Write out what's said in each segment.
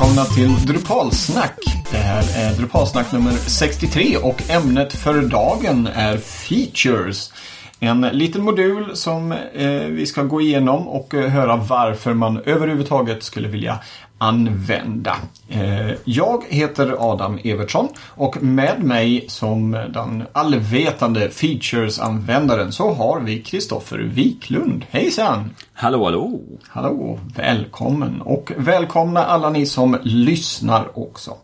välkomna till Drupalsnack. Det här är Drupalsnack nummer 63 och ämnet för dagen är Features. En liten modul som eh, vi ska gå igenom och eh, höra varför man överhuvudtaget skulle vilja använda. Eh, jag heter Adam Evertsson och med mig som den allvetande Features-användaren så har vi Kristoffer Wiklund. Hejsan! Hallå, hallå! Hallå, välkommen och välkomna alla ni som lyssnar också.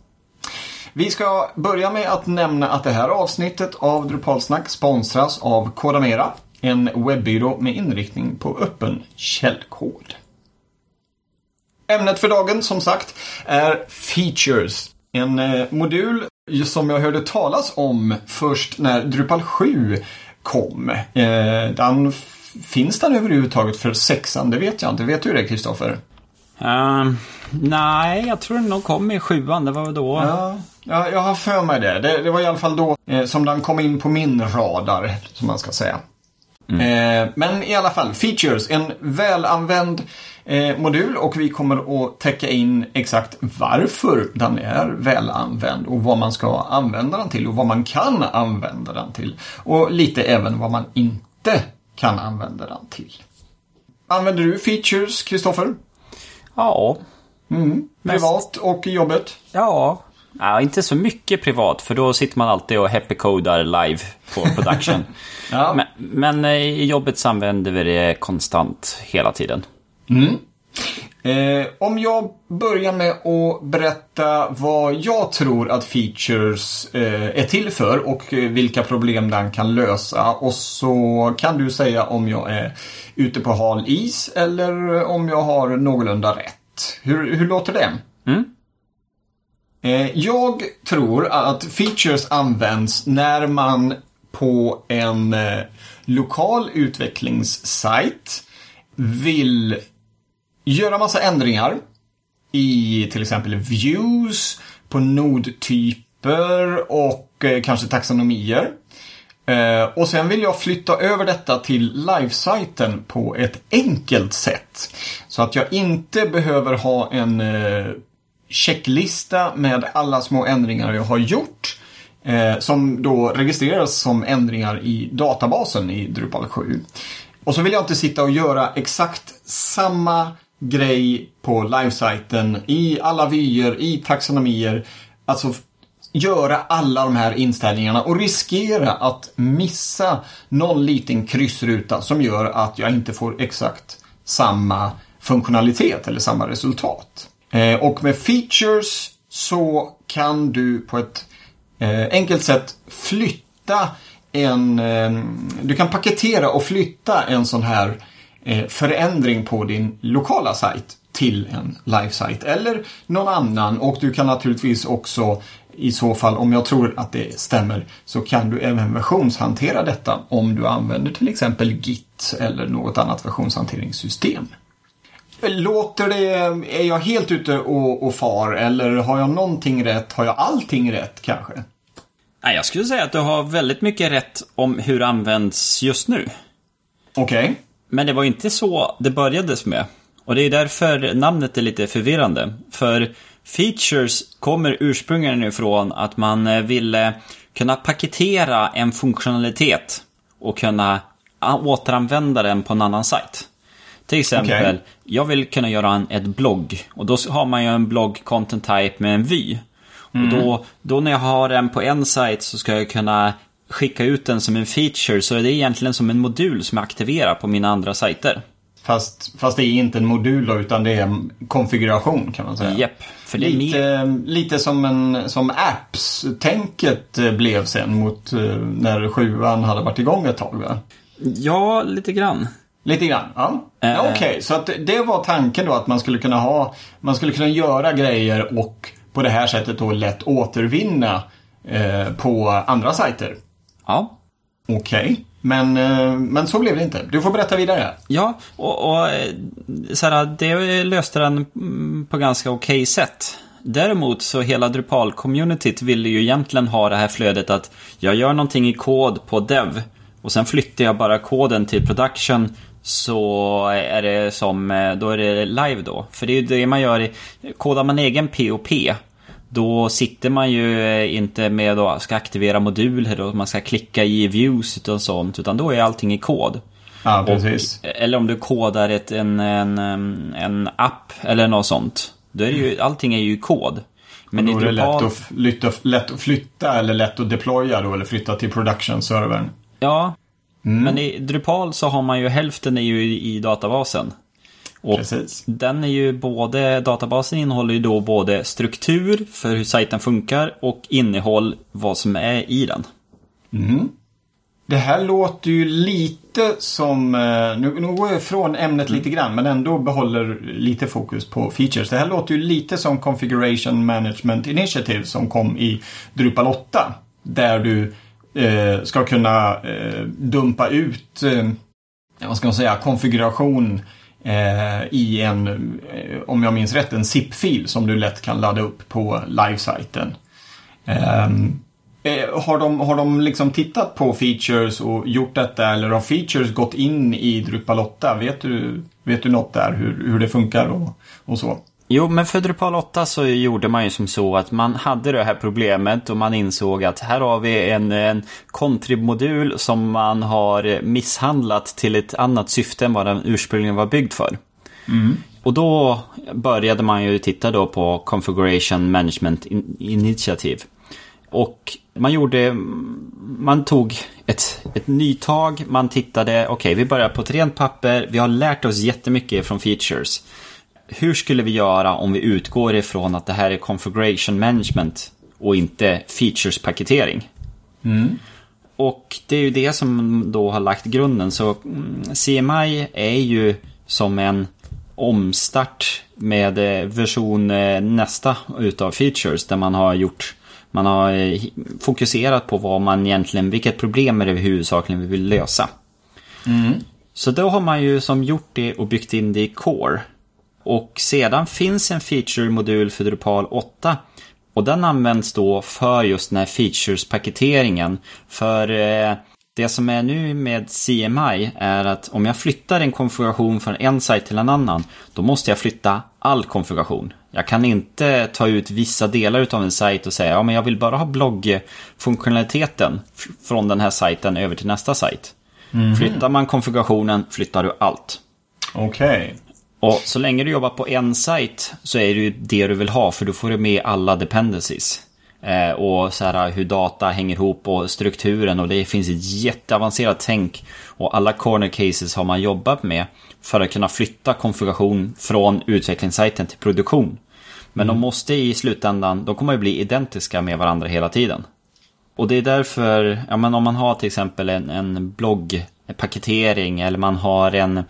Vi ska börja med att nämna att det här avsnittet av Drupalsnack sponsras av Kodamera, en webbyrå med inriktning på öppen källkod. Ämnet för dagen, som sagt, är Features. En eh, modul som jag hörde talas om först när Drupal 7 kom. Eh, den, finns den överhuvudtaget för sexan? Det vet jag inte. Vet du det, Kristoffer? Uh, nej, jag tror den nog kom i sjuan. Det var väl då. Ja, ja, jag har för mig det. det. det. var i alla fall då eh, som den kom in på min radar, som man ska säga. Mm. Eh, men i alla fall, Features. En välanvänd eh, modul och vi kommer att täcka in exakt varför den är välanvänd och vad man ska använda den till och vad man kan använda den till. Och lite även vad man inte kan använda den till. Använder du Features, Kristoffer? Ja. Mm. Privat och jobbet? Ja. ja. Inte så mycket privat, för då sitter man alltid och happy-codar live på production. ja. Men, men eh, i jobbet så använder vi det konstant hela tiden. Mm. Eh, om jag börjar med att berätta vad jag tror att features eh, är till för och eh, vilka problem den kan lösa. Och så kan du säga om jag är ute på hal is eller om jag har någorlunda rätt. Hur, hur låter det? Mm. Eh, jag tror att features används när man på en eh, lokal utvecklingssajt vill göra massa ändringar i till exempel views, på nodtyper och eh, kanske taxonomier. Eh, och sen vill jag flytta över detta till livesajten på ett enkelt sätt. Så att jag inte behöver ha en eh, checklista med alla små ändringar jag har gjort. Eh, som då registreras som ändringar i databasen i Drupal 7. Och så vill jag inte sitta och göra exakt samma grej på livesajten, i alla vyer, i taxonomier. Alltså göra alla de här inställningarna och riskera att missa någon liten kryssruta som gör att jag inte får exakt samma funktionalitet eller samma resultat. Eh, och med features så kan du på ett eh, enkelt sätt flytta en... Eh, du kan paketera och flytta en sån här Eh, förändring på din lokala sajt till en live-sajt eller någon annan och du kan naturligtvis också i så fall, om jag tror att det stämmer, så kan du även versionshantera detta om du använder till exempel Git eller något annat versionshanteringssystem. Låter det, är jag helt ute och, och far eller har jag någonting rätt? Har jag allting rätt kanske? Nej, jag skulle säga att du har väldigt mycket rätt om hur det används just nu. Okej. Okay. Men det var inte så det börjades med. Och det är därför namnet är lite förvirrande. För features kommer ursprungligen ifrån att man eh, ville kunna paketera en funktionalitet och kunna återanvända den på en annan sajt. Till exempel, okay. jag vill kunna göra en ett blogg. Och då har man ju en blogg content type med en vy. Mm. Och då, då när jag har den på en sajt så ska jag kunna skicka ut den som en feature så är det egentligen som en modul som jag aktiverar på mina andra sajter. Fast, fast det är inte en modul då, utan det är en konfiguration kan man säga. Japp. För det lite, mer... lite som, en, som apps-tänket blev sen mot eh, när sjuan hade varit igång ett tag va? Ja, lite grann. Lite grann, ja. Äh... ja Okej, okay. så att det var tanken då att man skulle kunna ha, man skulle kunna göra grejer och på det här sättet då lätt återvinna eh, på andra sajter. Ja. Okej. Okay. Men, eh, men så blev det inte. Du får berätta vidare. Ja, och, och eh, så här, det löste den mm, på ganska okej okay sätt. Däremot så hela Drupal-communityt ville ju egentligen ha det här flödet att jag gör någonting i kod på dev och sen flyttar jag bara koden till production så är det som, eh, då är det live då. För det är ju det man gör, i, kodar man egen POP då sitter man ju eh, inte med att ska aktivera moduler och man ska klicka i views och sånt. Utan då är allting i kod. Ja, precis. Och, eller om du kodar ett, en, en, en app eller något sånt. Då är det ju, allting är ju kod. Men då är det lätt, att flytta, lätt att flytta eller lätt att deploya då eller flytta till production-servern. Ja, mm. men i Drupal så har man ju hälften är ju i, i databasen. Och Precis. den är ju både, databasen innehåller ju då både struktur för hur sajten funkar och innehåll vad som är i den. Mm. Det här låter ju lite som, eh, nu, nu går jag ifrån ämnet lite grann men ändå behåller lite fokus på features. Det här låter ju lite som Configuration Management Initiative som kom i Drupal 8. Där du eh, ska kunna eh, dumpa ut, eh, vad ska man säga, konfiguration Eh, i en, eh, om jag minns rätt, en zip-fil som du lätt kan ladda upp på livesajten. Um, har de, har de liksom tittat på features och gjort detta eller har features gått in i Drupal 8? Vet du, vet du något där hur, hur det funkar och, och så? Jo, men för Drupal 8 så gjorde man ju som så att man hade det här problemet och man insåg att här har vi en, en contrib-modul som man har misshandlat till ett annat syfte än vad den ursprungligen var byggd för. Mm. Och då började man ju titta då på Configuration Management Initiative. Och man gjorde, man tog ett, ett nytag, man tittade, okej okay, vi börjar på ett rent papper, vi har lärt oss jättemycket från features. Hur skulle vi göra om vi utgår ifrån att det här är configuration management och inte features-paketering? Mm. Och det är ju det som då har lagt grunden. Så mm, CMI är ju som en omstart med eh, version eh, nästa utav features där man har gjort man har eh, fokuserat på vad man egentligen, vilket problem är det huvudsakligen vi vill lösa. Mm. Så då har man ju som gjort det och byggt in det i Core. Och sedan finns en feature-modul för Drupal 8. Och den används då för just den här features-paketeringen. För eh, det som är nu med CMI är att om jag flyttar en konfiguration från en sajt till en annan, då måste jag flytta all konfiguration. Jag kan inte ta ut vissa delar av en sajt och säga ja men jag vill bara ha bloggfunktionaliteten från den här sajten över till nästa sajt. Mm. Flyttar man konfigurationen flyttar du allt. Okej. Okay. Och så länge du jobbar på en sajt så är det ju det du vill ha för då får du med alla dependencies. Eh, och så här hur data hänger ihop och strukturen och det finns ett jätteavancerat tänk. Och alla corner cases har man jobbat med för att kunna flytta konfiguration från utvecklingssajten till produktion. Men mm. de måste i slutändan, de kommer att bli identiska med varandra hela tiden. Och det är därför, ja men om man har till exempel en, en bloggpaketering eller man har en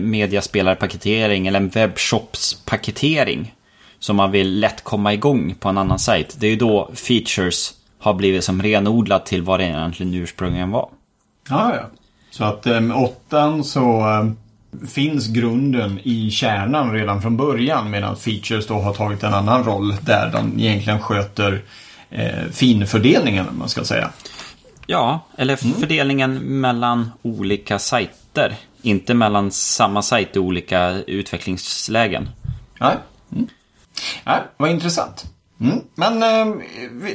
mediaspelarpaketering eller en webbshopspaketering som man vill lätt komma igång på en annan sajt. Det är ju då features har blivit som renodlat till vad det egentligen ursprungligen var. Ja, ja. Så att med eh, åttan så eh, finns grunden i kärnan redan från början medan features då har tagit en annan roll där de egentligen sköter eh, finfördelningen man ska säga. Ja, eller mm. fördelningen mellan olika sajter. Inte mellan samma sajt i olika utvecklingslägen. Nej, mm. Nej vad intressant. Mm. Men eh,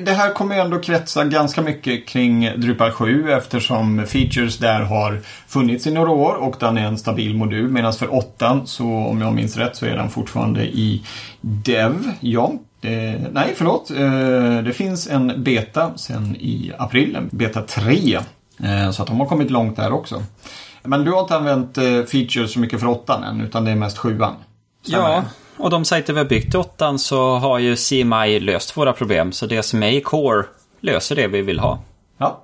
det här kommer ju ändå kretsa ganska mycket kring Drupal 7 eftersom features där har funnits i några år och den är en stabil modul. Medan för 8 så om jag minns rätt så är den fortfarande i Dev. Ja, eh, nej förlåt. Eh, det finns en beta sen i april, beta 3. Eh, så att de har kommit långt där också. Men du har inte använt eh, features så mycket för 8 än utan det är mest 7 Ja, och de sajter vi har byggt i åttan så har ju CMI löst våra problem. Så det som är i Core löser det vi vill ha. Ja.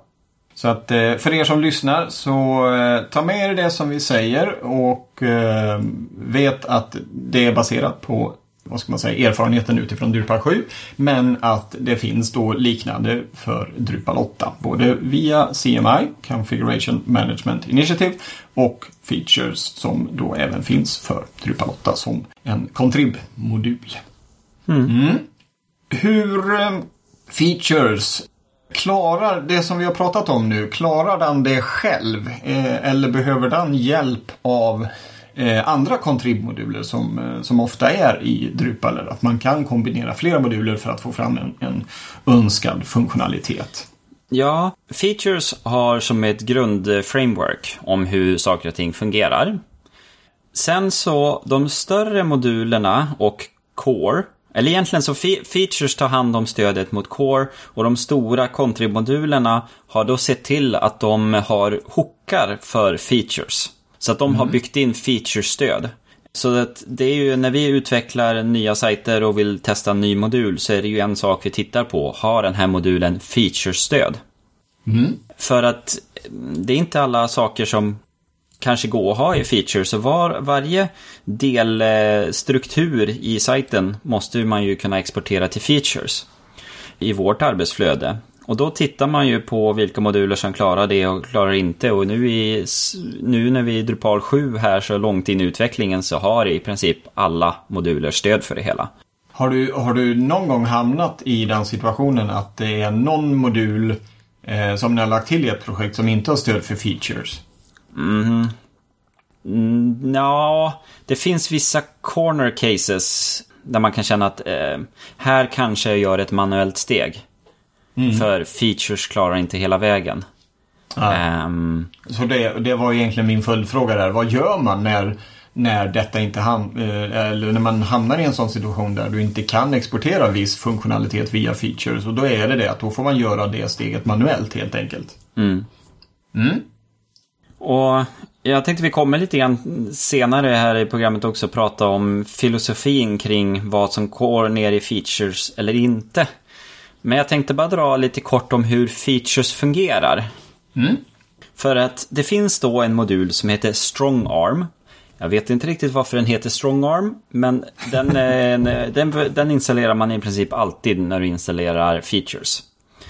Så att eh, för er som lyssnar så eh, ta med er det som vi säger och eh, vet att det är baserat på vad ska man säga, erfarenheten utifrån Drupal 7. Men att det finns då liknande för Drupal 8. Både via CMI, Configuration Management Initiative, och Features som då även finns för Drupal 8 som en Contrib-modul. Mm. Mm. Hur eh, Features Klarar det som vi har pratat om nu, klarar den det själv? Eh, eller behöver den hjälp av eh, andra kontribmoduler som, eh, som ofta är i Drupal? Att man kan kombinera flera moduler för att få fram en, en önskad funktionalitet. Ja, Features har som ett grundframework om hur saker och ting fungerar. Sen så, de större modulerna och Core, eller egentligen så Features tar hand om stödet mot Core och de stora kontrimodulerna har då sett till att de har hookar för Features. Så att de mm. har byggt in feature-stöd. Så att det är ju när vi utvecklar nya sajter och vill testa en ny modul så är det ju en sak vi tittar på. Har den här modulen feature-stöd? Mm. För att det är inte alla saker som kanske går att ha i features. Så var, varje delstruktur i sajten måste man ju kunna exportera till features i vårt arbetsflöde. Och då tittar man ju på vilka moduler som klarar det och klarar inte. Och nu, i, nu när vi är i Drupal 7 här så långt in i utvecklingen så har i princip alla moduler stöd för det hela. Har du, har du någon gång hamnat i den situationen att det är någon modul eh, som ni har lagt till i ett projekt som inte har stöd för features? Mm. Mm, ja, det finns vissa corner cases där man kan känna att eh, här kanske jag gör ett manuellt steg. Mm. För features klarar inte hela vägen. Ja. Um, så det, det var egentligen min följdfråga där. Vad gör man när, när detta inte ham eh, eller när man hamnar i en sån situation där du inte kan exportera viss funktionalitet via features. Och då är det det att då får man göra det steget manuellt helt enkelt. Mm. Mm. Och jag tänkte vi kommer lite grann senare här i programmet också prata om filosofin kring vad som går ner i features eller inte. Men jag tänkte bara dra lite kort om hur features fungerar. Mm. För att det finns då en modul som heter Strongarm. Jag vet inte riktigt varför den heter Strongarm, men den, den, den installerar man i princip alltid när du installerar features.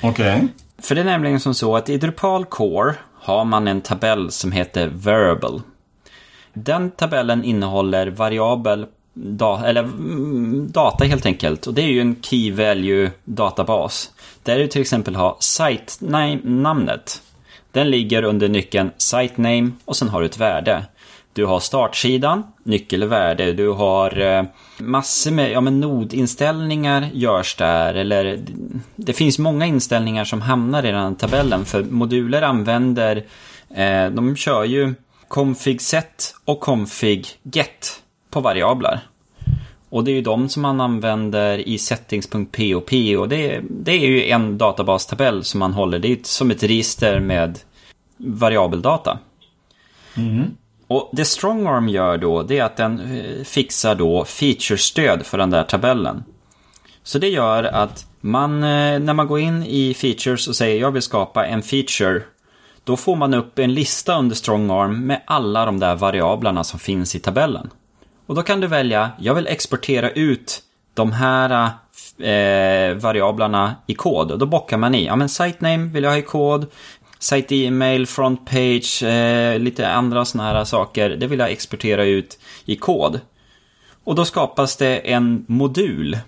Okej. Okay. För det är nämligen som så att i Drupal Core har man en tabell som heter Variable. Den tabellen innehåller variabel da eller mm, data helt enkelt. Och det är ju en Key Value databas. Där du till exempel har site-namnet. Den ligger under nyckeln site name och sen har du ett värde. Du har startsidan, nyckelvärde, du har eh, massor med ja, men nodinställningar görs där. Eller det finns många inställningar som hamnar i den här tabellen. För moduler använder, eh, de kör ju config set och config get på variabler. Och det är ju de som man använder i settings.pop och det, det är ju en databastabell som man håller. Det är som ett register med variabeldata. Mm. Och det Strongarm gör då, det är att den eh, fixar då featurestöd för den där tabellen. Så det gör att man, eh, när man går in i features och säger jag vill skapa en feature, då får man upp en lista under Strongarm med alla de där variablerna som finns i tabellen. Och då kan du välja, jag vill exportera ut de här eh, variablerna i kod. Och då bockar man i, ja men site name vill jag ha i kod, site email, front page, eh, lite andra sådana här saker. Det vill jag exportera ut i kod. Och då skapas det en modul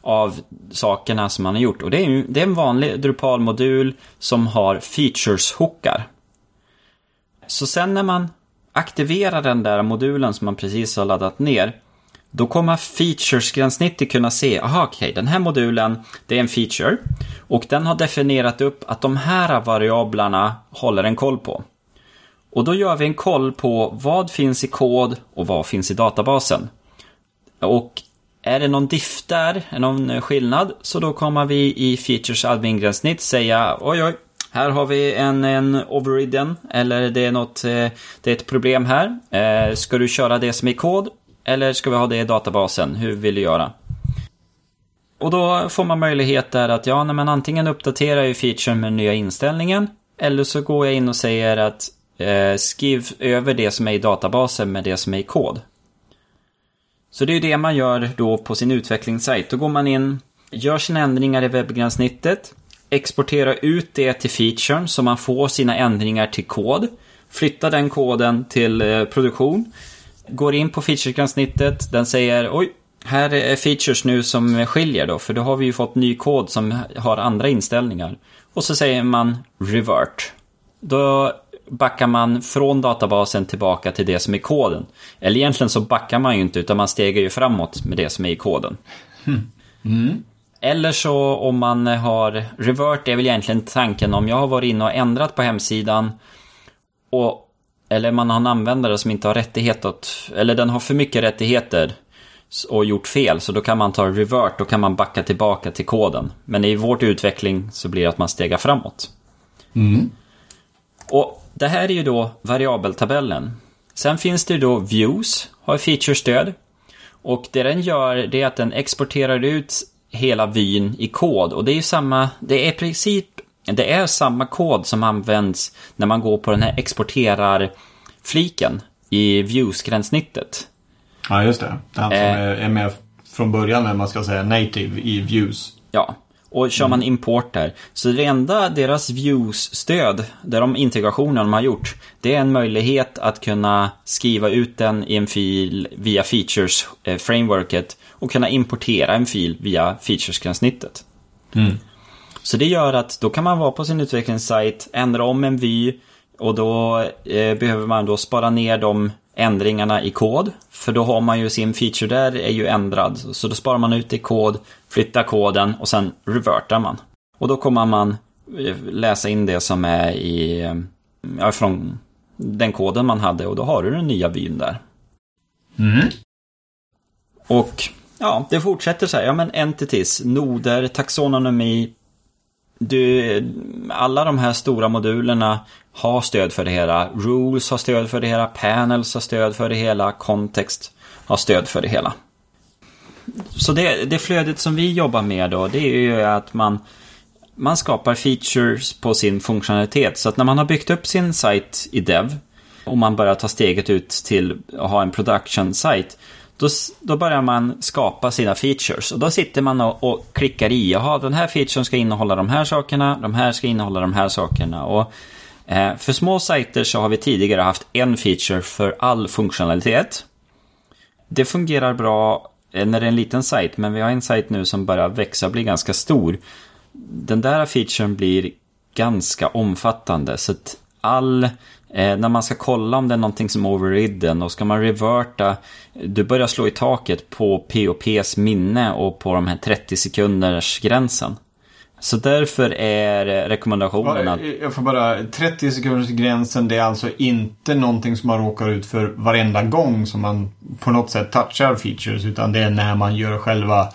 av sakerna som man har gjort. Och det är, det är en vanlig Drupal-modul som har features-hookar. Så sen när man aktivera den där modulen som man precis har laddat ner, då kommer features-gränssnittet kunna se, aha okej, okay, den här modulen, det är en feature. Och den har definierat upp att de här variablerna håller en koll på. Och då gör vi en koll på vad finns i kod och vad finns i databasen. Och är det någon diff där, någon eh, skillnad, så då kommer vi i Features admin-gränssnitt säga oj oj, här har vi en, en overridden, eller det är något, eh, det är ett problem här. Eh, ska du köra det som är kod, eller ska vi ha det i databasen? Hur vill du göra? Och då får man möjlighet där att ja, men antingen uppdaterar jag featuren med den nya inställningen, eller så går jag in och säger att eh, skriv över det som är i databasen med det som är i kod. Så det är det man gör då på sin utvecklingssajt. Då går man in, gör sina ändringar i webbgränssnittet, exportera ut det till featuren så man får sina ändringar till kod. Flytta den koden till eh, produktion. Går in på featuregränssnittet, den säger oj, här är features nu som skiljer då, för då har vi ju fått ny kod som har andra inställningar. Och så säger man revert. Då backar man från databasen tillbaka till det som är koden. Eller egentligen så backar man ju inte, utan man stegar ju framåt med det som är i koden. Hm. Mm. Eller så om man har revert är väl egentligen tanken om jag har varit inne och ändrat på hemsidan och eller man har en användare som inte har rättighet att, eller den har för mycket rättigheter och gjort fel, så då kan man ta revert, då kan man backa tillbaka till koden. Men i vårt utveckling så blir det att man stegar framåt. Mm. Och det här är ju då variabeltabellen. Sen finns det ju då views, har featurestöd. Och det den gör, det är att den exporterar ut hela vyn i kod. Och det är ju samma, det är i princip, det är samma kod som används när man går på den här exporterar-fliken i views-gränssnittet. Ja, just det. Han som Eh. är, är med från början när man ska säga native i views. Ja, och kör man import där. Så det enda deras views-stöd, där de integrationen de har gjort, det är en möjlighet att kunna skriva ut den i en fil via features-frameworket och kunna importera en fil via features-gränssnittet. Mm. Så det gör att då kan man vara på sin utvecklingssajt, ändra om en vy och då eh, behöver man då spara ner de ändringarna i kod. För då har man ju sin feature där är ju ändrad. Så då sparar man ut i kod, flyttar koden och sen revertar man. Och då kommer man eh, läsa in det som är i, eh, ja, från den koden man hade och då har du den nya vyn där. Mm. Och ja, det fortsätter så här. Ja, men entities, noder, taxonomi. Du, alla de här stora modulerna har stöd för det hela. Rules har stöd för det hela. Panels har stöd för det hela. Context har stöd för det hela. Så det, det flödet som vi jobbar med då, det är ju att man, man skapar features på sin funktionalitet. Så att när man har byggt upp sin sajt i Dev och man börjar ta steget ut till att ha en production-site då, då börjar man skapa sina features. Och då sitter man och, och klickar i. Jaha, den här featuren ska innehålla de här sakerna. De här ska innehålla de här sakerna. Och, eh, för små sajter så har vi tidigare haft en feature för all funktionalitet. Det fungerar bra eh, när det är en liten sajt. Men vi har en sajt nu som börjar växa och bli ganska stor. Den där featuren blir ganska omfattande. Så att all Eh, när man ska kolla om det är någonting som är overridden och ska man reverta, du börjar slå i taket på POPs minne och på de här 30 sekunders gränsen. Så därför är rekommendationen att... Jag får bara, 30 sekunders gränsen det är alltså inte någonting som man råkar ut för varenda gång som man på något sätt touchar features utan det är när man gör själva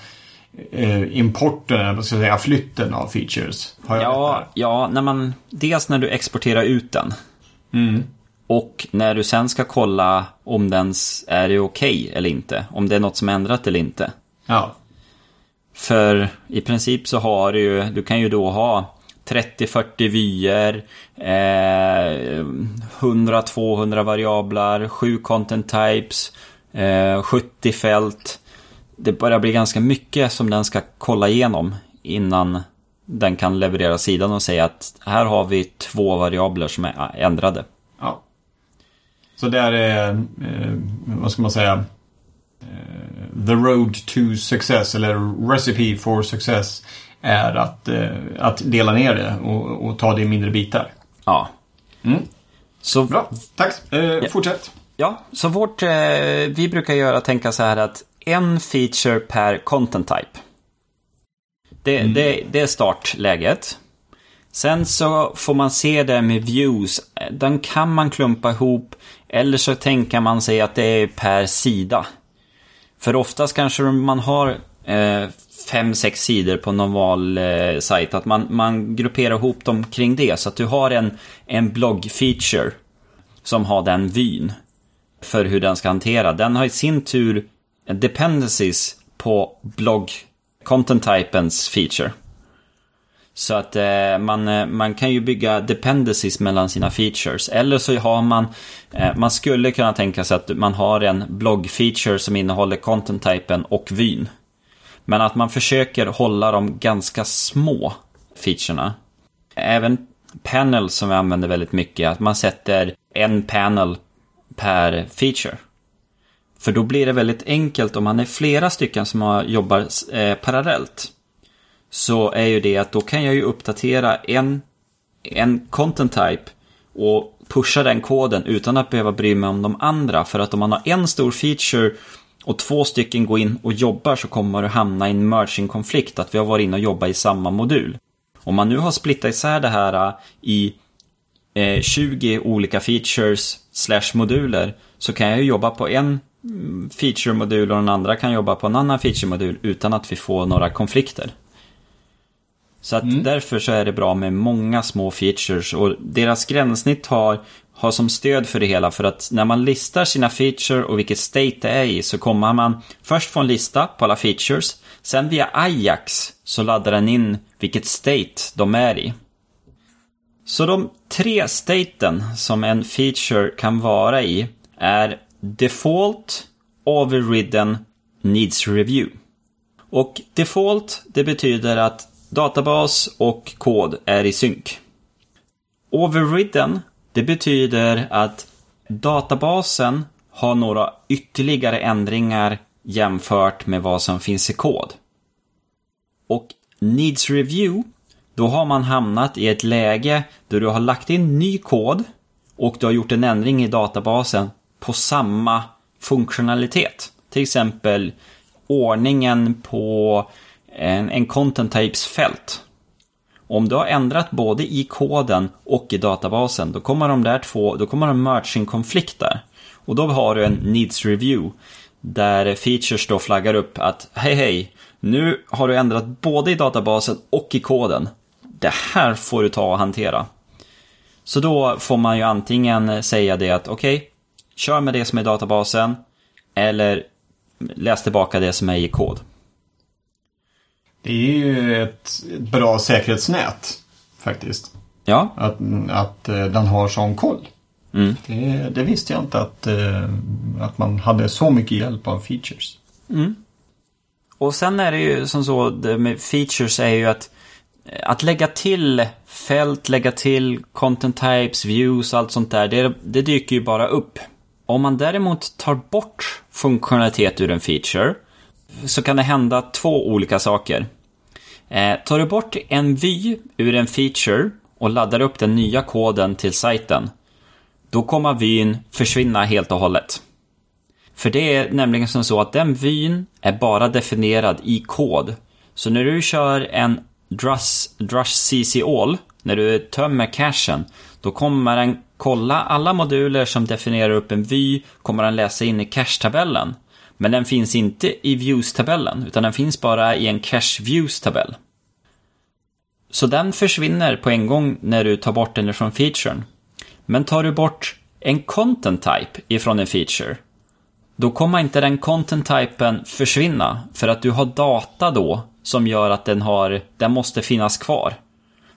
eh, importen, vad ska jag säga, flytten av features. Har jag rätt Ja, ja, när man... Dels när du exporterar ut den. Mm. Och när du sen ska kolla om den är okej eller inte. Om det är något som är ändrat eller inte. Ja. För i princip så har du ju, du kan ju då ha 30-40 vyer, eh, 100-200 variabler, 7 content types, eh, 70 fält. Det börjar bli ganska mycket som den ska kolla igenom innan den kan leverera sidan och säga att här har vi två variabler som är ändrade. ja. Så där är, eh, vad ska man säga, eh, the road to success eller recipe for success är att, eh, att dela ner det och, och ta det i mindre bitar. Ja. Mm. Så Bra, tack. Eh, Fortsätt. Ja, så vårt, vi brukar göra tänka så här att en feature per content type. Det, det, det är startläget. Sen så får man se det med views. Den kan man klumpa ihop. Eller så tänker man sig att det är per sida. För oftast kanske man har eh, fem, sex sidor på en normal eh. Att man, man grupperar ihop dem kring det. Så att du har en, en blogg-feature som har den vyn för hur den ska hantera. Den har i sin tur dependencies på blogg content typens feature. Så att eh, man, eh, man kan ju bygga dependencies mellan sina features. Eller så har man, eh, man skulle kunna tänka sig att man har en blogg-feature som innehåller content-typen och vyn. Men att man försöker hålla de ganska små featurena. Även panel som vi använder väldigt mycket, att man sätter en panel per feature. För då blir det väldigt enkelt om man är flera stycken som jobbar eh, parallellt. Så är ju det att då kan jag ju uppdatera en, en content type och pusha den koden utan att behöva bry mig om de andra. För att om man har en stor feature och två stycken går in och jobbar så kommer du hamna i en merging-konflikt. Att vi har varit inne och jobbat i samma modul. Om man nu har splittat isär det här eh, i eh, 20 olika features slash moduler så kan jag ju jobba på en feature-modul och den andra kan jobba på en annan feature-modul utan att vi får några konflikter. Så att mm. därför så är det bra med många små features och deras gränssnitt har, har som stöd för det hela för att när man listar sina feature och vilket state det är i så kommer man först få en lista på alla features. Sen via Ajax så laddar den in vilket state de är i. Så de tre staten som en feature kan vara i är Default, Overridden, Needs Review. Och Default, det betyder att databas och kod är i synk. Overridden, det betyder att databasen har några ytterligare ändringar jämfört med vad som finns i kod. Och Needs Review, då har man hamnat i ett läge där du har lagt in ny kod och du har gjort en ändring i databasen på samma funktionalitet. Till exempel ordningen på en, en content types fält. Om du har ändrat både i koden och i databasen, då kommer de där två, då kommer de merging konflikter. Och då har du en needs review där features då flaggar upp att hej hej, nu har du ändrat både i databasen och i koden. Det här får du ta och hantera. Så då får man ju antingen säga det att okej, okay, kör med det som är i databasen eller läs tillbaka det som är i kod. Det är ju ett, bra säkerhetsnät faktiskt. Ja. Att, att eh, den har sån koll. Mm. Det, det, visste jag inte att, eh, att man hade så mycket hjälp av features. Mm. Och sen är det ju som så med features är ju att att lägga till fält, lägga till content types, views, allt sånt där, det, det dyker ju bara upp. Om man däremot tar bort funktionalitet ur en feature så kan det hända två olika saker. Eh, tar du bort en vy ur en feature och laddar upp den nya koden till sajten, då kommer vyn försvinna helt och hållet. För det är nämligen som så att den vyn är bara definierad i kod. Så när du kör en drush, drush CC all, när du tömmer cachen, då kommer den kolla alla moduler som definierar upp en vy, kommer den läsa in i cache-tabellen. Men den finns inte i views-tabellen, utan den finns bara i en cache views-tabell. Så den försvinner på en gång när du tar bort den från featuren. Men tar du bort en content type ifrån en feature, då kommer inte den content typen försvinna för att du har data då som gör att den, har, den måste finnas kvar.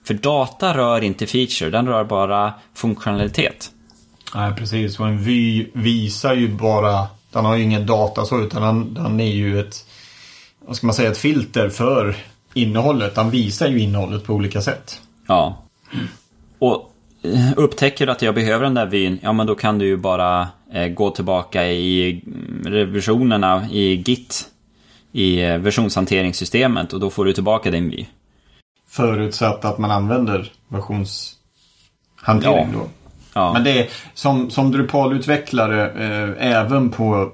För data rör inte feature, den rör bara funktionalitet. Nej, precis. Och en vy visar ju bara den har ju ingen data så utan den, den är ju ett, vad ska man säga, ett filter för innehållet. Den visar ju innehållet på olika sätt. Ja. Och eh, upptäcker du att jag behöver den där vyn, ja men då kan du ju bara eh, gå tillbaka i revisionerna i Git i eh, versionshanteringssystemet och då får du tillbaka din vy. Förutsatt att man använder versionshantering ja. då? Ja. Men det är som, som Drupal-utvecklare eh, även på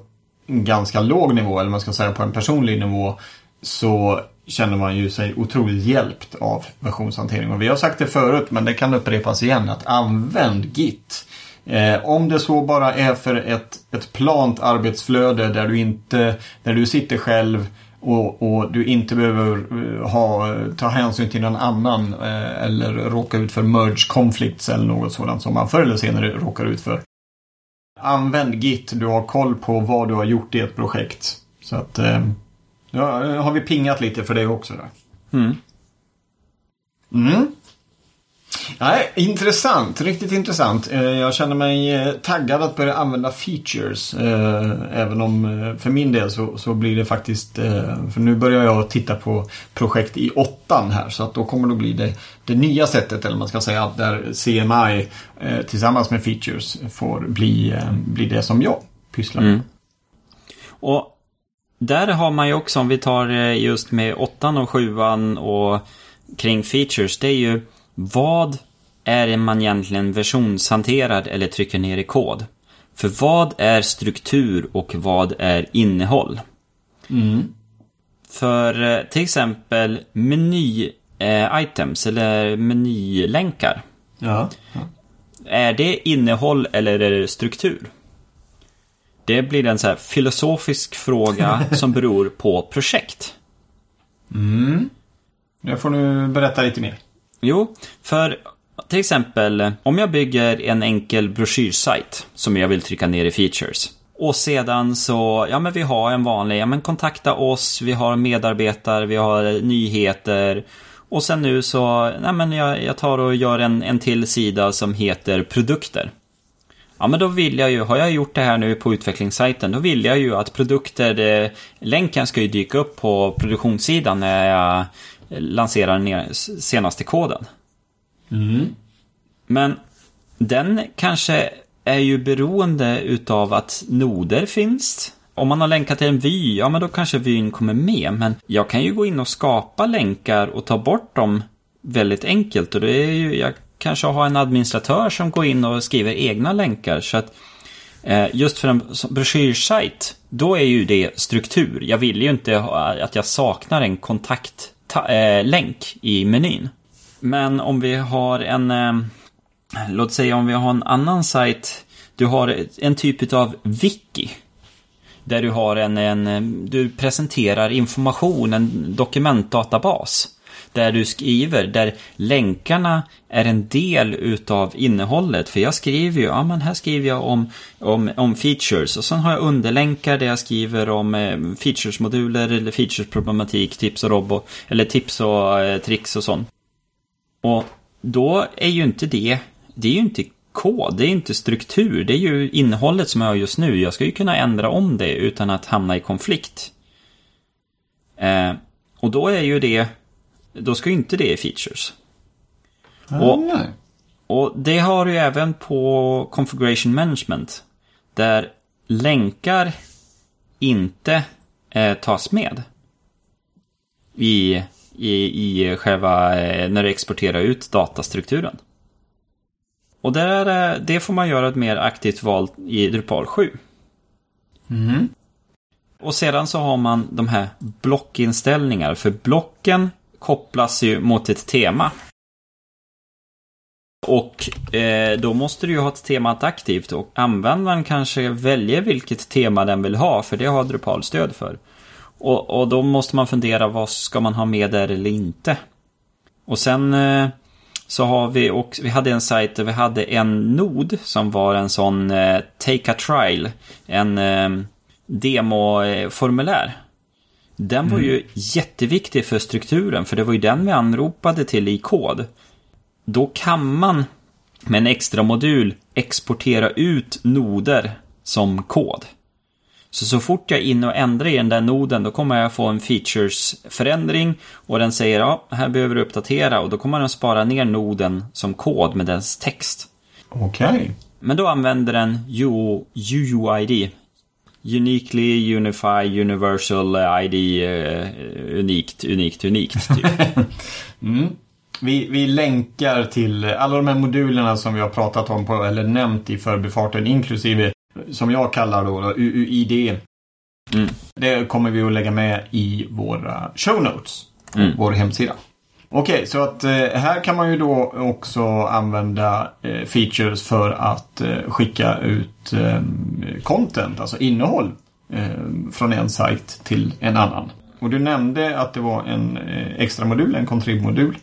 en ganska låg nivå, eller man ska säga på en personlig nivå, så känner man ju sig otroligt hjälpt av versionshantering. Och vi har sagt det förut, men det kan upprepas igen, att använd Git. Eh, om det så bara är för ett, ett plant arbetsflöde där du inte, där du sitter själv och, och, du inte behöver eh, ha, ta hänsyn till någon annan eh, eller råka ut för merge conflicts eller något sådant som man förr eller senare råkar ut för. Använd Git, du har koll på vad du har gjort i ett projekt. Så att eh, ja, har vi pingat lite för det också. Där. Mm. Mm. Nej, intressant, riktigt intressant. Eh, jag känner mig eh, taggad att börja använda features. Eh, även om för min del så, så blir det faktiskt, för nu börjar jag titta på projekt i åttan här. Så att då kommer det bli det, det nya sättet, eller man ska säga, där CMI tillsammans med features får bli, bli det som jag pysslar med. Mm. Och där har man ju också, om vi tar just med åttan och sjuan och kring features, det är ju vad är man egentligen versionshanterad eller trycker ner i kod? För vad är struktur och vad är innehåll? Mm. För eh, till exempel meny-items eller menylänkar. Ja. ja. Är det innehåll eller är det struktur? Det blir en så här filosofisk fråga som beror på projekt. Mm. Det får du berätta lite mer. Jo, för till exempel om jag bygger en enkel broschyrsajt som jag vill trycka ner i features. Och sedan så, ja men vi har en vanlig, ja men kontakta oss, vi har medarbetare, vi har nyheter. Och sen nu så, nej men jag, jag tar och gör en, en till sida som heter produkter. Ja men då vill jag ju, har jag gjort det här nu på utvecklingssajten, då vill jag ju att produkter, eh, länken ska ju dyka upp på produktionssidan när jag lanserar den senaste koden. Mm. Men den kanske är ju beroende utav att noder finns. Om man har länkat till en vy, ja men då kanske vyn kommer med. Men jag kan ju gå in och skapa länkar och ta bort dem väldigt enkelt. Och det är ju, jag kanske har en administratör som går in och skriver egna länkar. Så att eh, just för en broschyrsajt, då är ju det struktur. Jag vill ju inte att jag saknar en kontakt eh, i menyn. Men om vi har en, eh, låt säga om vi har en annan sajt, du har en typ av wiki. Där du har en, en, du presenterar information, en dokumentdatabas. Där du skriver, där länkarna är en del utav innehållet. För jag skriver ju, ja men här skriver jag om, om, om features. Och sen har jag underlänkar där jag skriver om eh, features-moduler eller features-problematik, tips och robot, eller tips och eh, tricks och sånt. Och då är ju inte det, det är ju inte kod, det är inte struktur, det är ju innehållet som jag har just nu. Jag ska ju kunna ändra om det utan att hamna i konflikt. Eh, och då är ju det, då ska ju inte det i features. Ah, Och- nej. Och det har du även på configuration management. Där länkar inte eh, tas med. I, i, i själva, eh, när du exporterar ut datastrukturen. Och där, eh, det får man göra ett mer aktivt val i Drupal 7. Mhm. Och sedan så har man de här blockinställningar. För blocken kopplas ju mot ett tema. Och eh, då måste du ju ha ett tema aktivt och användaren kanske väljer vilket tema den vill ha för det har Drupal stöd för. Och, och då måste man fundera vad ska man ha med där eller inte. Och sen eh, så har vi också, vi hade en sajt där vi hade en nod som var en sån eh, take a trial, en eh, demoformulär. Den var ju jätteviktig för strukturen för det var ju den vi anropade till i kod. Då kan man med en extra modul exportera ut noder som kod. Så så fort jag är inne och ändrar i den där noden då kommer jag få en features-förändring och den säger ja, här behöver du uppdatera och då kommer den spara ner noden som kod med dess text. Okej. Men då använder den UUID. Uniquely Unify Universal ID eh, Unikt, unikt, unikt. Typ. Mm. Vi, vi länkar till alla de här modulerna som vi har pratat om på, eller nämnt i förbifarten, inklusive som jag kallar då UUID. Mm. Det kommer vi att lägga med i våra show notes Mm. vår hemsida. Okej, så att eh, här kan man ju då också använda eh, features för att eh, skicka ut eh, content, alltså innehåll eh, från en sajt till en annan. Och du nämnde att det var en eh, extra modul, en contrib-modul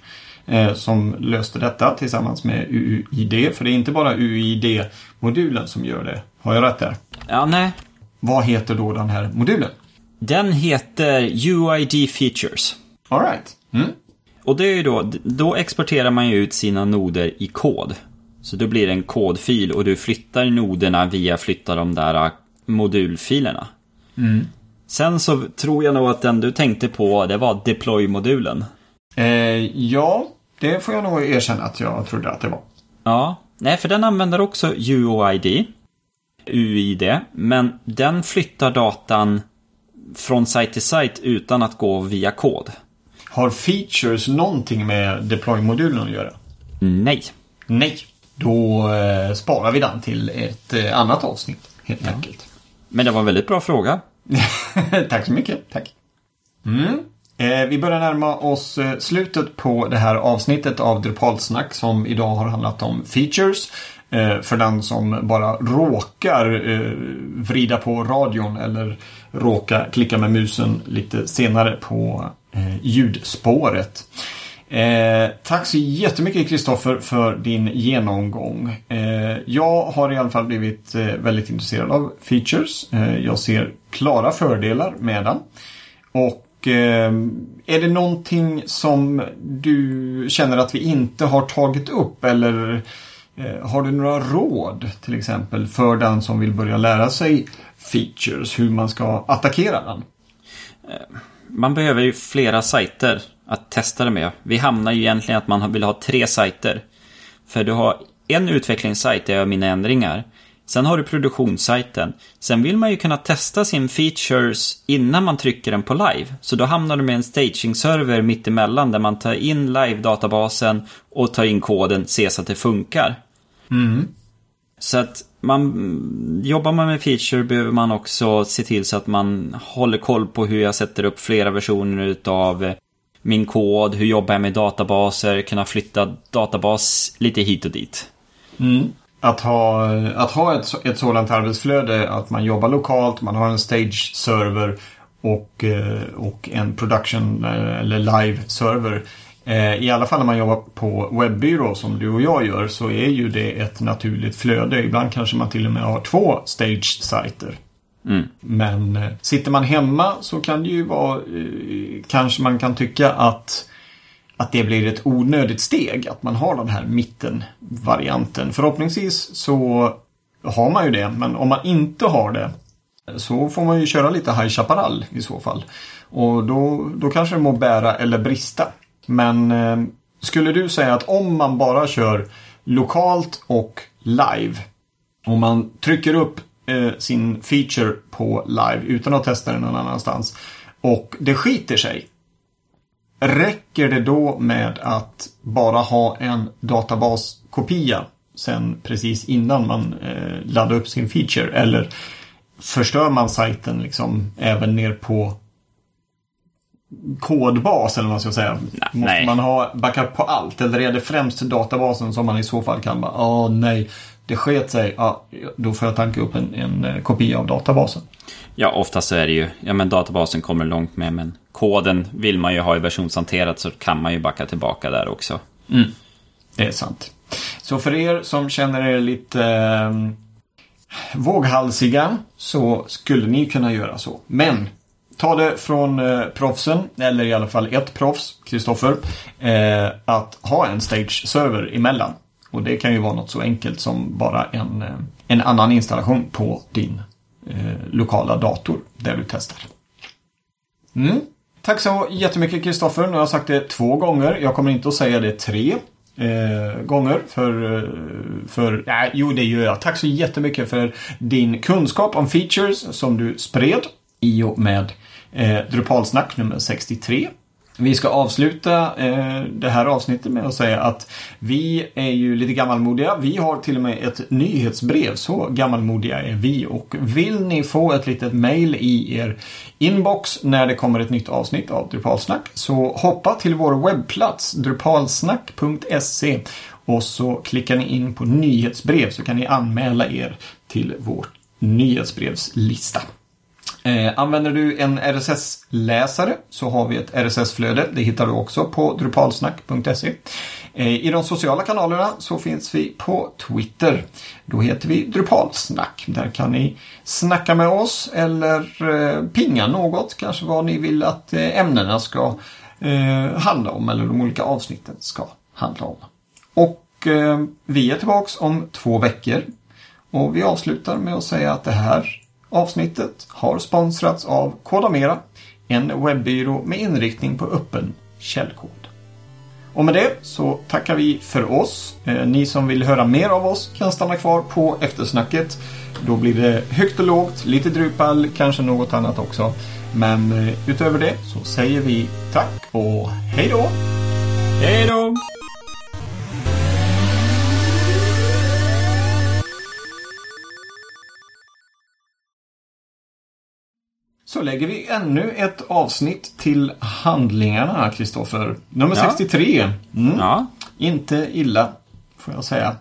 som löste detta tillsammans med UUID. För det är inte bara UUID-modulen som gör det. Har jag rätt där? Ja, nej. Vad heter då den här modulen? Den heter UID Features. All right. Mm. Och det är ju då, då exporterar man ju ut sina noder i kod. Så då blir det en kodfil och du flyttar noderna via flytta de där äh, modulfilerna. Sen så tror jag nog att den du tänkte på, det var deploy-modulen. Eh, ja, det får jag nog erkänna att jag trodde att det var. Ja, nej för den använder också UOID, UID, men den flyttar datan från sajt till sajt utan att gå via kod. Har features någonting med deploy-modulen att göra? Nej. Nej. Då eh, sparar vi den till ett eh, annat avsnitt helt ja. enkelt. Men det var en väldigt bra fråga. Tack så mycket. Tack. Mm. Eh, vi börjar närma oss eh, slutet på det här avsnittet av Drupalsnack som idag har handlat om features. Eh, för den som bara råkar eh, vrida på radion eller råka klicka med musen lite senare på eh, ljudspåret. Eh, tack så jättemycket Kristoffer för din genomgång. Eh, jag har i alla fall blivit eh, väldigt intresserad av features. Eh, jag ser klara fördelar med den. Och eh, är det någonting som du känner att vi inte har tagit upp eller eh, Eh, har du några råd till exempel för den som vill börja lära sig features, hur man ska attackera den? Eh, man behöver ju flera sajter att testa det med. Vi hamnar ju egentligen att man vill ha tre sajter. För du har en utvecklingssajt där jag gör mina ändringar. Sen har du produktionssajten. Sen vill man ju kunna testa sin features innan man trycker den på live. Så då hamnar du med en staging-server mittemellan där man tar in live-databasen och tar in koden, ser så att det funkar. Mm. Så att man, jobbar man med feature behöver man också se till så att man håller koll på hur jag sätter upp flera versioner utav min kod, hur jobbar jag med databaser, kunna flytta databas lite hit och dit. Mm. Att ha, att ha ett, ett sådant arbetsflöde, att man jobbar lokalt, man har en stage-server och, eh, och en production eh, eller live-server. Eh, I alla fall när man jobbar på webbyrå som du och jag gör så är ju det ett naturligt flöde. Ibland kanske man till och med har två stage-sajter. Mm. Men sitter man hemma så kan det ju vara, kanske man kan tycka att att det blir ett onödigt steg att man har den här mittenvarianten. Förhoppningsvis så har man ju det, men om man inte har det så får man ju köra lite High Chaparral i så fall. Och då, då kanske det må bära eller brista. Men eh, skulle du säga att om man bara kör lokalt och live om man trycker upp eh, sin feature på live utan att testa den någon annanstans och det skiter sig. Räcker det då med att bara ha en databaskopia sen precis innan man eh, laddar upp sin feature? Eller förstör man sajten liksom även ner på kodbas eller vad man ska säga? Nej. Måste man ha backup på allt? Eller är det främst databasen som man i så fall kan bara, åh nej, det sket sig, ja, då får jag tanka upp en, en eh, kopia av databasen. Ja, oftast så är det ju, ja men databasen kommer långt med, men koden vill man ju ha i versionshanterat så kan man ju backa tillbaka där också. Mm. Det är sant. Så för er som känner er lite eh, våghalsiga så skulle ni kunna göra så. Men ta det från eh, proffsen, eller i alla fall ett proffs, Kristoffer, eh, att ha en stage-server emellan. Och det kan ju vara något så enkelt som bara en, eh, en annan installation på din Eh, lokala dator där du testar. Mm. Tack så jättemycket Kristoffer. Nu har jag sagt det två gånger. Jag kommer inte att säga det tre eh, gånger. För, eh, för äh, jo, det gör jag. Tack så jättemycket för din kunskap om features som du spred i och med eh, Drupalsnack nummer 63. Vi ska avsluta eh, det här avsnittet med att säga att vi är ju lite gammalmodiga. Vi har till och med ett nyhetsbrev. Så gammalmodiga är vi. Och vill ni få ett litet mail i er inbox när det kommer ett nytt avsnitt av Drupalsnack så hoppa till vår webbplats drupalsnack.se och så klickar ni in på nyhetsbrev så kan ni anmäla er till vår nyhetsbrevslista. Eh, använder du en RSS-läsare så har vi ett RSS-flöde. Det hittar du också på drupalsnack.se. Eh, I de sociala kanalerna så finns vi på Twitter. Då heter vi Drupalsnack. Där kan ni snacka med oss eller eh, pinga något. Kanske vad ni vill att eh, ämnena ska eh, handla om eller de olika avsnitten ska handla om. Och eh, vi är tillbaks om två veckor. Och vi avslutar med att säga att det här Avsnittet har sponsrats av Kodamera, en webbyrå med inriktning på öppen källkod. Och med det så tackar vi för oss. Eh, ni som vill höra mer av oss kan stanna kvar på eftersnacket. Då blir det högt och lågt, lite Drupal, kanske något annat också. Men eh, utöver det så säger vi tack och hej då! Hej då! Så lägger vi ännu ett avsnitt till handlingarna, Kristoffer. Nummer Ja. 63. Mm. Ja, Inte illa, får jag säga.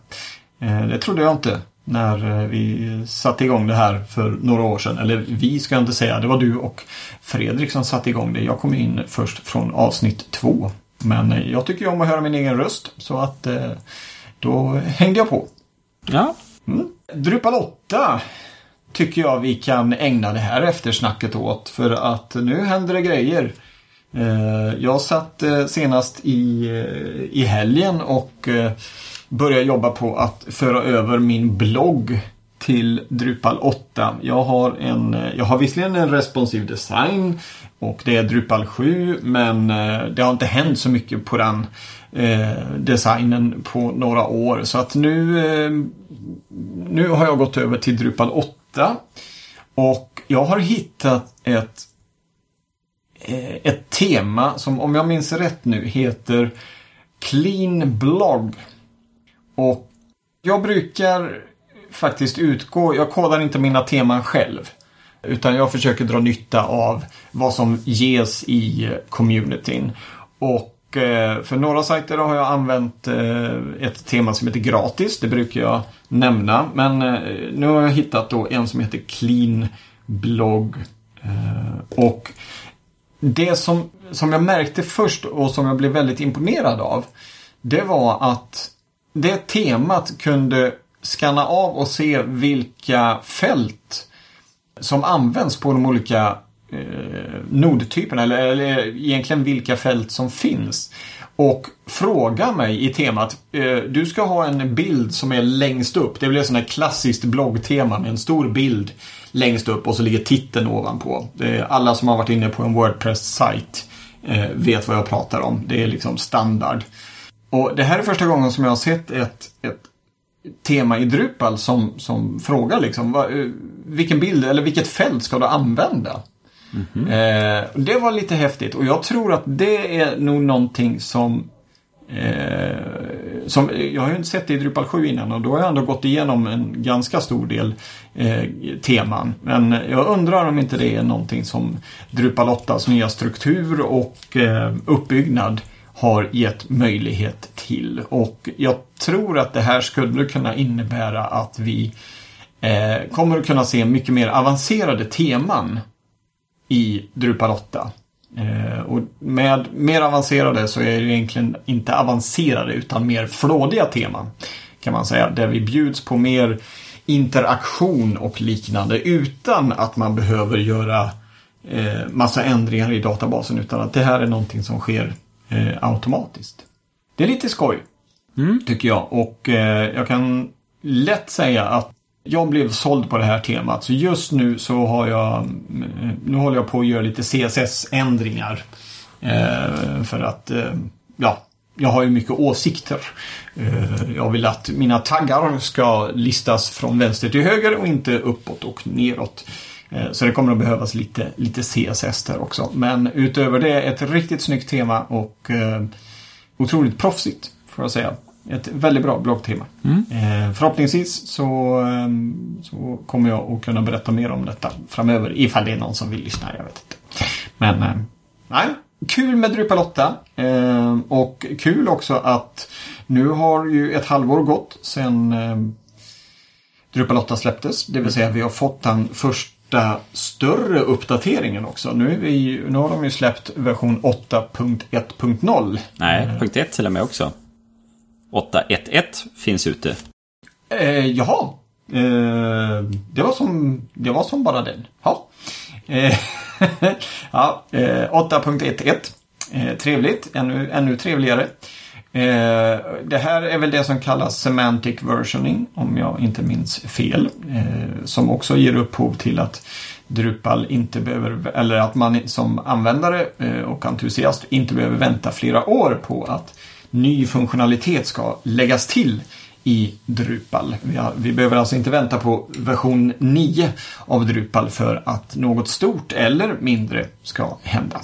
Eh, Det trodde jag inte när eh, vi satte igång det här för några år sedan. Eller vi ska jag inte säga, det var du och Fredrik som satte igång det. Jag kom in först från avsnitt två. Men eh, jag tycker om att höra min egen röst, så att då hängde jag på. ja. Drupal 8 tycker jag vi kan ägna det här eftersnacket åt. För att nu händer det grejer. Eh, jag satt eh, senast i, eh, i helgen och började jobba på att föra över min blogg till Drupal 8. Jag har, en, jag har visserligen en responsiv design och det är Drupal 7 men det har inte hänt så mycket på den designen på några år. Så att nu nu har jag gått över till Drupal 8 och jag har hittat ett, eh, ett tema som om jag minns rätt nu heter Clean Blog. Och jag brukar faktiskt utgå, jag kodar inte mina teman själv. Utan jag försöker dra nytta av vad som ges i communityn. Och Eh, för några sajter har jag använt eh, ett tema som heter gratis. Det brukar jag nämna. Men eh, nu har jag hittat då en som heter Clean Blog. Och det som, som jag märkte först och som jag blev väldigt imponerad av. Det var att det temat kunde skanna av och se vilka fält som används på de olika eh, nodtyperna eller, eller egentligen vilka fält som finns. Och fråga mig i temat, eh, du ska ha en bild som är längst upp. Det blir ett sånt här klassiskt bloggtema med en stor bild längst upp och så ligger titeln ovanpå. Det är alla som har varit inne på en Wordpress-sajt eh, vet vad jag pratar om. Det är liksom standard. Och det här är första gången som jag har sett ett, ett tema i Drupal som, som frågar liksom vad, eh, vilken bild eller vilket fält ska du använda? Mm-hmm. Eh, det var lite häftigt och jag tror att det är nog någonting som eh, som, eh, jag har ju inte sett det i Drupal 7 innan och då har jag ändå gått igenom en ganska stor del eh, teman. Men jag undrar om inte det är någonting som Drupal 8s nya struktur och eh, uppbyggnad har gett möjlighet till. Och jag tror att det här skulle kunna innebära att vi eh, kommer att kunna se mycket mer avancerade teman i Drupal 8. Eh, och med mer avancerade så är det egentligen inte avancerade utan mer flådiga teman. Kan man säga. Där vi bjuds på mer interaktion och liknande utan att man behöver göra eh, massa ändringar i databasen utan att det här är någonting som sker eh, automatiskt. Det är lite skoj. Tycker jag. Och eh, jag kan lätt säga att jag blev såld på det här temat. Så just nu så har jag Nu håller jag på att göra lite CSS-ändringar. Eh, för att eh, Ja Jag har ju mycket åsikter. Eh, jag vill att mina taggar ska listas från vänster till höger och inte uppåt och neråt. Eh, Så det kommer att behövas lite, lite CSS där också. Men utöver det ett riktigt snyggt tema och eh, otroligt proffsigt får jag säga. Ett väldigt bra bloggtema. Eh, förhoppningsvis så, eh, så kommer jag att kunna berätta mer om detta framöver. Ifall det är någon som vill lyssna, jag vet inte. Men eh, nej, kul med Drupal 8. Eh, och kul också att nu har ju ett halvår gått sedan eh, Drupal 8 släpptes. Det vill säga vi har fått den första större uppdateringen också. Nu, är vi, nu har de ju släppt version 8.1.0. Nej, punkt 1 till och med också. 8.1.1 finns ute. Eh, jaha. Eh, det, var som, det var som bara den. Ja. Eh, ja, eh, 8.11. Eh, trevligt. Ännu, ännu trevligare. Eh, det här är väl det som kallas semantic versioning, om jag inte minns fel. Eh, som också ger upphov till att Drupal inte behöver, eller att man som användare eh, och entusiast inte behöver vänta flera år på att ny funktionalitet ska läggas till i Drupal. Vi, har, vi, behöver alltså inte vänta på version 9 av Drupal för att något stort eller mindre ska hända.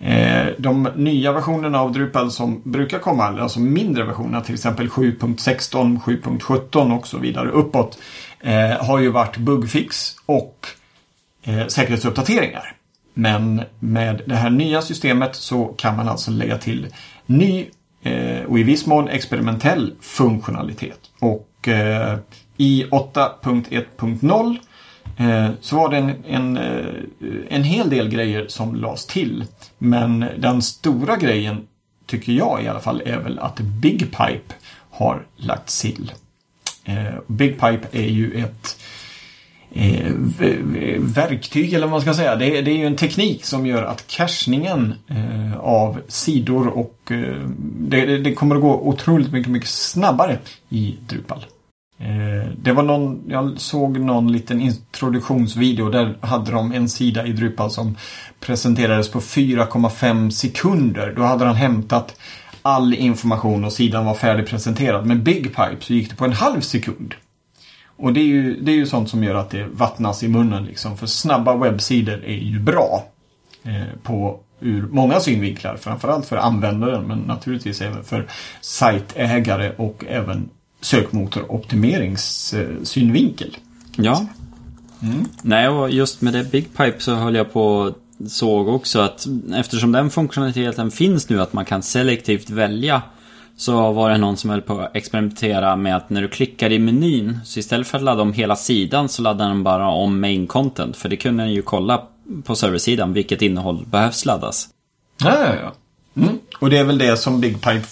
Eh, de nya versionerna av Drupal som brukar komma, alltså mindre versioner, till exempel 7.16, 7.17 och så vidare uppåt, eh, har ju varit bugfix och eh, säkerhetsuppdateringar. Men med det här nya systemet så kan man alltså lägga till ny Eh, och i viss mån experimentell funktionalitet. Och eh, i 8.1.0 eh, så var det en, en, eh, en hel del grejer som lades till. Men den stora grejen, tycker jag i alla fall, är väl att Big Pipe har lagts till. Eh, Big Pipe är ju ett eh, verktyg eller vad man ska säga. Det, det, är ju en teknik som gör att cachningen eh, av sidor och eh, det, det, kommer att gå otroligt mycket, mycket snabbare i Drupal. Eh, det var någon, jag såg någon liten introduktionsvideo där hade de en sida i Drupal som presenterades på 4,5 sekunder. Då hade han hämtat all information och sidan var färdigpresenterad. Med Big Pipe så gick det på en halv sekund. Och det är ju, det är ju sånt som gör att det vattnas i munnen liksom. För snabba webbsidor är ju bra. Eh, på ur många synvinklar. Framförallt för användaren men naturligtvis även för sajtägare och även sökmotoroptimeringssynvinkel. Ja. Mm. Nej, och just med det Big Pipe så höll jag på såg också att eftersom den funktionaliteten finns nu att man kan selektivt välja så var det någon som höll på att experimentera med att när du klickar i menyn så istället för att ladda om hela sidan så laddar den bara om main content. För det kunde den ju kolla på serversidan vilket innehåll behövs laddas. Ja, ja, ja. Mm. Och det är väl det som Big Pipe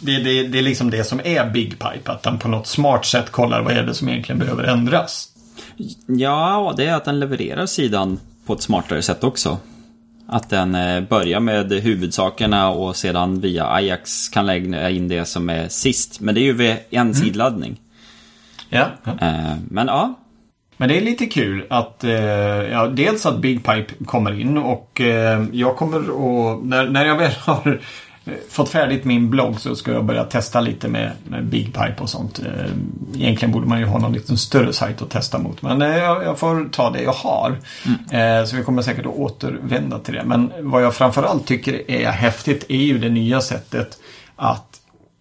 det, det, det är liksom det som är Big Pipe. Att den på något smart sätt kollar vad är det som egentligen behöver ändras. Ja, det är att den levererar sidan på ett smartare sätt också. Att den eh, börjar med huvudsakerna och sedan via Ajax kan lägga in det som är sist. Men det är ju vid en mm. sidladdning. Ja, ja. Eh, men ja. Men det är lite kul att eh, ja, dels att Big Pipe kommer in och jag kommer att när, när jag väl har fått färdigt min blogg så ska jag börja testa lite med, med Big Pipe och sånt. Eh, egentligen borde man ju ha någon liten större sajt att testa mot. Men eh, jag, jag får ta det jag har. Mm. Så vi kommer säkert att återvända till det. Men vad jag framförallt tycker är häftigt är ju det nya sättet att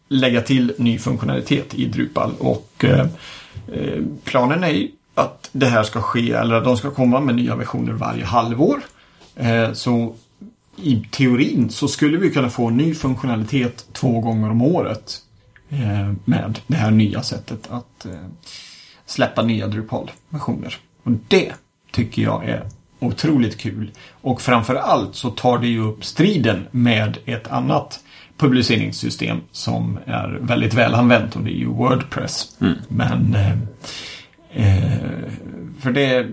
lägga till ny funktionalitet i Drupal. Och planen är ju att det här ska ske, eller att de ska komma med nya versioner varje halvår. Så i teorin så skulle vi kunna få ny funktionalitet två gånger om året eh, med det här nya sättet att eh, släppa nya Drupal-versioner. Och det tycker jag är otroligt kul. Och framförallt så tar det ju upp striden med ett annat publiceringssystem som är väldigt välanvänt och det är ju Wordpress. Mm. Men eh, eh för det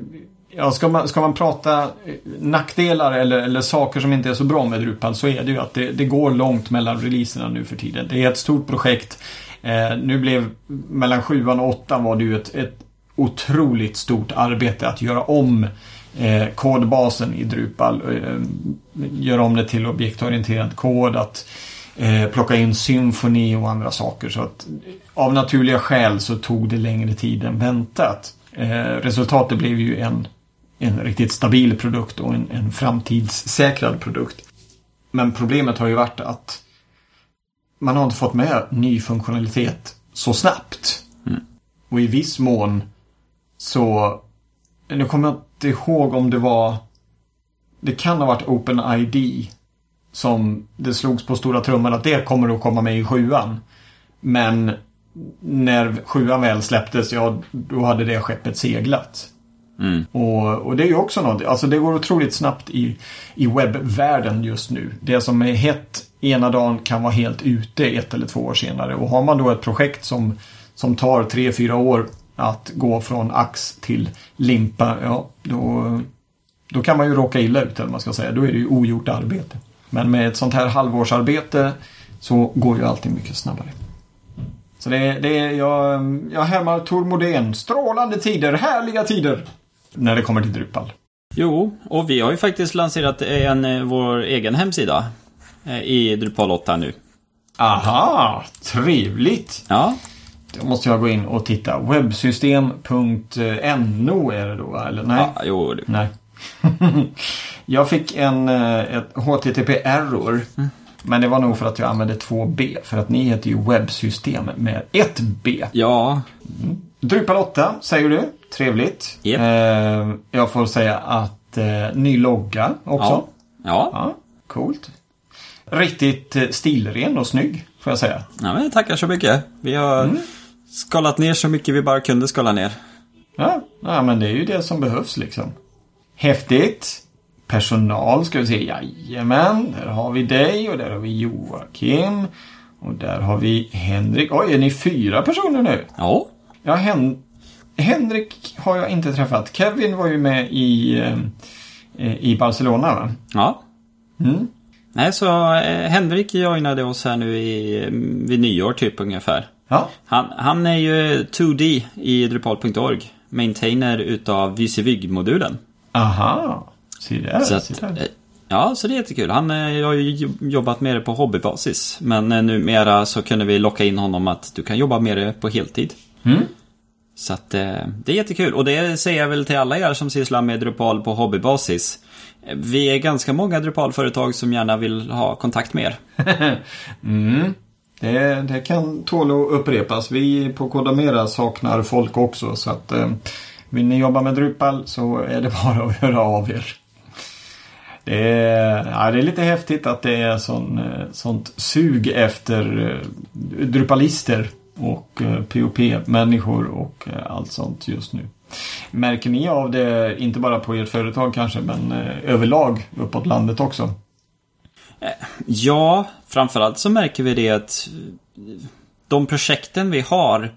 Ja, ska man, ska man prata eh, nackdelar eller, eller saker som inte är så bra med Drupal så är det ju att det, det går långt mellan releaserna nu för tiden. Det är ett stort projekt. Eh, nu blev mellan sjuan och åttan var det ju ett, ett otroligt stort arbete att göra om eh, kodbasen i Drupal. Eh, göra om det till objektorienterad kod. Att eh, plocka in symfoni och andra saker. Så att av naturliga skäl så tog det längre tid än väntat. Eh, resultatet blev ju en en riktigt stabil produkt och en, en framtidssäkrad produkt. Men problemet har ju varit att man har inte fått med ny funktionalitet så snabbt. Mm. Och i viss mån så... Nu kommer jag inte ihåg om det var... Det kan ha varit OpenID som det slogs på stora trumman att det kommer att komma med i sjuan. Men när sjuan väl släpptes, ja då hade det skeppet seglat. Mm. Och, och, det är ju också något, alltså det går otroligt snabbt i, i webbvärlden just nu. Det som är hett ena dagen kan vara helt ute ett eller två år senare. Och har man då ett projekt som, som tar tre, fyra år att gå från ax till limpa, ja då, då kan man ju råka illa ut eller man ska säga. Då är det ju ogjort arbete. Men med ett sånt här halvårsarbete så går ju allting mycket snabbare. Så det, det är, jag, jag härmar Tor Modén. Strålande tider, härliga tider! När det kommer till Drupal. Jo, och vi har ju faktiskt lanserat en, eh, vår egen hemsida eh, i Drupal 8 nu. Aha, trevligt. Ja, Då måste jag gå in och titta. Webbsystem.no är det då, eller nej? ja jo, det- Nej. jag fick en eh, ett HTTP-error. Men det var nog för att jag använde 2B. För att ni heter ju webbsystem med 1B. ja, Drupal 8 säger du. Trevligt. Japp. Eh, jag får säga att eh, ny logga också. ja, ja. Ja, coolt. Riktigt eh, stilren och snygg, får jag säga. ja men tackar så mycket. Vi har skalat ner så mycket vi bara kunde skala ner. Ja, ja, men det är ju det som behövs liksom. Häftigt. Personal ska vi se. Jajamän, där har vi dig och där har vi Joakim. Och där har vi Henrik. Oj, är ni fyra personer nu? Ja, Ja, Hen Henrik har jag inte träffat. Kevin var ju med i, eh, i Barcelona va? ja. Mm. Nej, så eh, Henrik joinade oss här nu i, vid nyår typ ungefär. Ja, Han, han är ju 2D i Drupal.org. Maintainer utav VCVig-modulen. aha. Se där. Så se att, där. eh, ja, så det är jättekul. Han har ju jobbat med det på hobbybasis. Men numera så kunde vi locka in honom att du kan jobba med det på heltid. Mm. Så att eh, det är jättekul. Och det säger jag väl till alla er som sysslar med Drupal på hobbybasis. Vi är ganska många Drupal-företag som gärna vill ha kontakt med er. Mm. Det, det kan tåla att upprepas. Vi på Kodamera saknar folk också. Så att eh, vill ni jobba med Drupal så är det bara att höra av er. Det är, ja, det är lite häftigt att det är sån, eh, sånt sug efter eh, Drupalister och eh, POP-människor och eh, allt sånt just nu. Märker ni av det, inte bara på ert företag kanske, men eh, överlag uppåt landet också? Ja, framförallt så märker vi det att de projekten vi har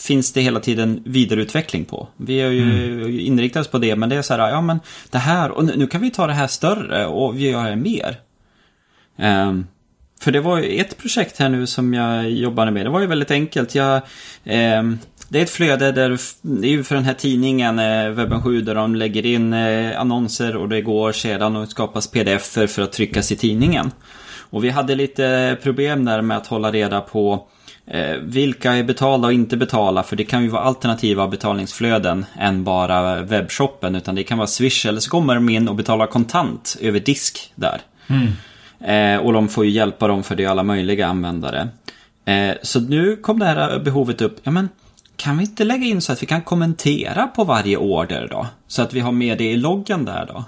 finns det hela tiden vidareutveckling på. Vi har ju inriktat oss på det, men det är så här, ja men det här, och nu nu kan vi ta det här större och vi gör det mer. Ehm, för det var ju ett projekt här nu som jag jobbade med, det var ju väldigt enkelt. Jag, eh, det är ett flöde där, det är ju för den här tidningen eh, Webben 7 där de lägger in eh, annonser och det går sedan och skapas pdf för att tryckas i tidningen. Och vi hade lite problem där med att hålla reda på eh, vilka är betalda och inte betalda för det kan ju vara alternativa betalningsflöden än bara webbshoppen utan det kan vara Swish eller så kommer de in och betalar kontant över disk där. Mm. Eh, och de får ju hjälpa dem för det är alla möjliga användare. Eh, så nu kom det här behovet upp. Ja, men kan vi inte lägga in så att vi kan kommentera på varje order då? Så att vi har med det i loggen där då.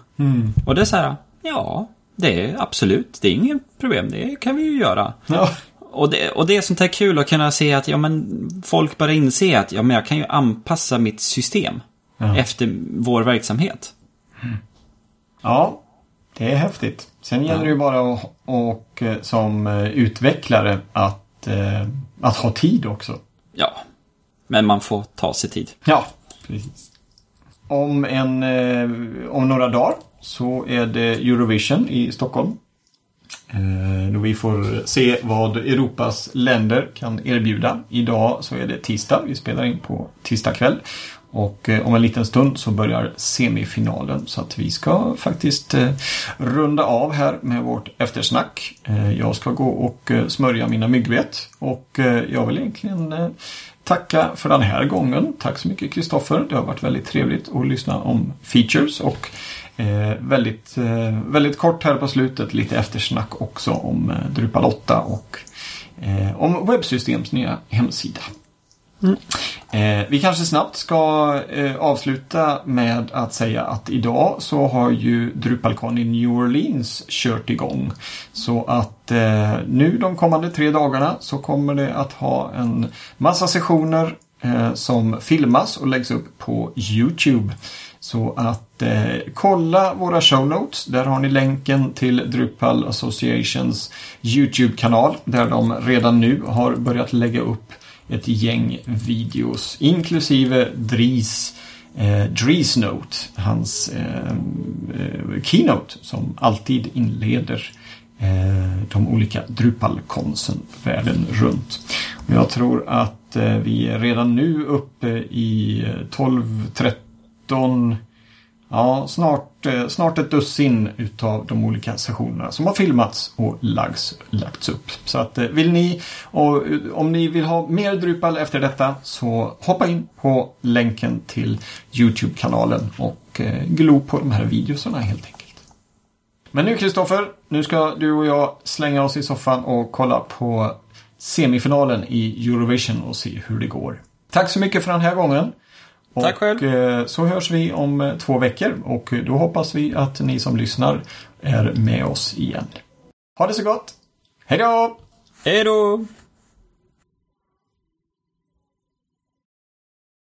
Och det är så här, ja, det är absolut, det är inget problem, det kan vi ju göra. Ja. Och det, och det är sånt här kul att kunna se att ja, men folk börjar inse att ja, men jag kan ju anpassa mitt system Ja. efter vår verksamhet. Ja, det är häftigt. Sen gäller det ju bara att, och, eh, som eh, utvecklare att, eh, att ha tid också. Ja, men man får ta sig tid. Ja, precis. Om, en, om några dagar så är det Eurovision i Stockholm. Då vi får se vad Europas länder kan erbjuda. Idag så är det tisdag. Vi spelar in på tisdag kväll. Och eh, om en liten stund så börjar semifinalen. Så att vi ska faktiskt eh, runda av här med vårt eftersnack. Eh, jag ska gå och smörja mina myggbett Och jag vill egentligen tacka för den här gången. Tack så mycket Kristoffer. Det har varit väldigt trevligt att lyssna om features och väldigt, väldigt kort här på slutet lite eftersnack också om Drupal 8 och om Webbsystems nya hemsida. Mm. Eh, vi kanske snabbt ska eh, avsluta med att säga att idag så har ju DrupalCon i New Orleans kört igång. Så att eh, nu de kommande tre dagarna så kommer det att ha en massa sessioner eh, som filmas och läggs upp på YouTube. Så att eh, kolla våra show notes. Där har ni länken till Drupal Associations YouTube-kanal. Där de redan nu har börjat lägga upp ett gäng videos. Inklusive Dries eh, Dries Note. Hans eh, eh, keynote som alltid inleder eh, de olika Drupal-konsen världen runt. Och jag tror att eh, vi är redan nu uppe i eh, 12-13 Ja, snart, eh, snart ett dussin utav de olika sessionerna som har filmats och lagts, lagts upp. Så att eh, vill ni, och eh, om ni vill ha mer Drupal efter detta så hoppa in på länken till YouTube-kanalen och glo på de här videorna helt enkelt. Men nu Kristoffer, nu ska du och jag slänga oss i soffan och kolla på semifinalen i Eurovision och se hur det går. Tack så mycket för den här gången. Och Tack själv. eh, så hörs vi om eh, två veckor och då hoppas vi att ni som lyssnar är med oss igen. Ha det så gott! Hej då! Hej då!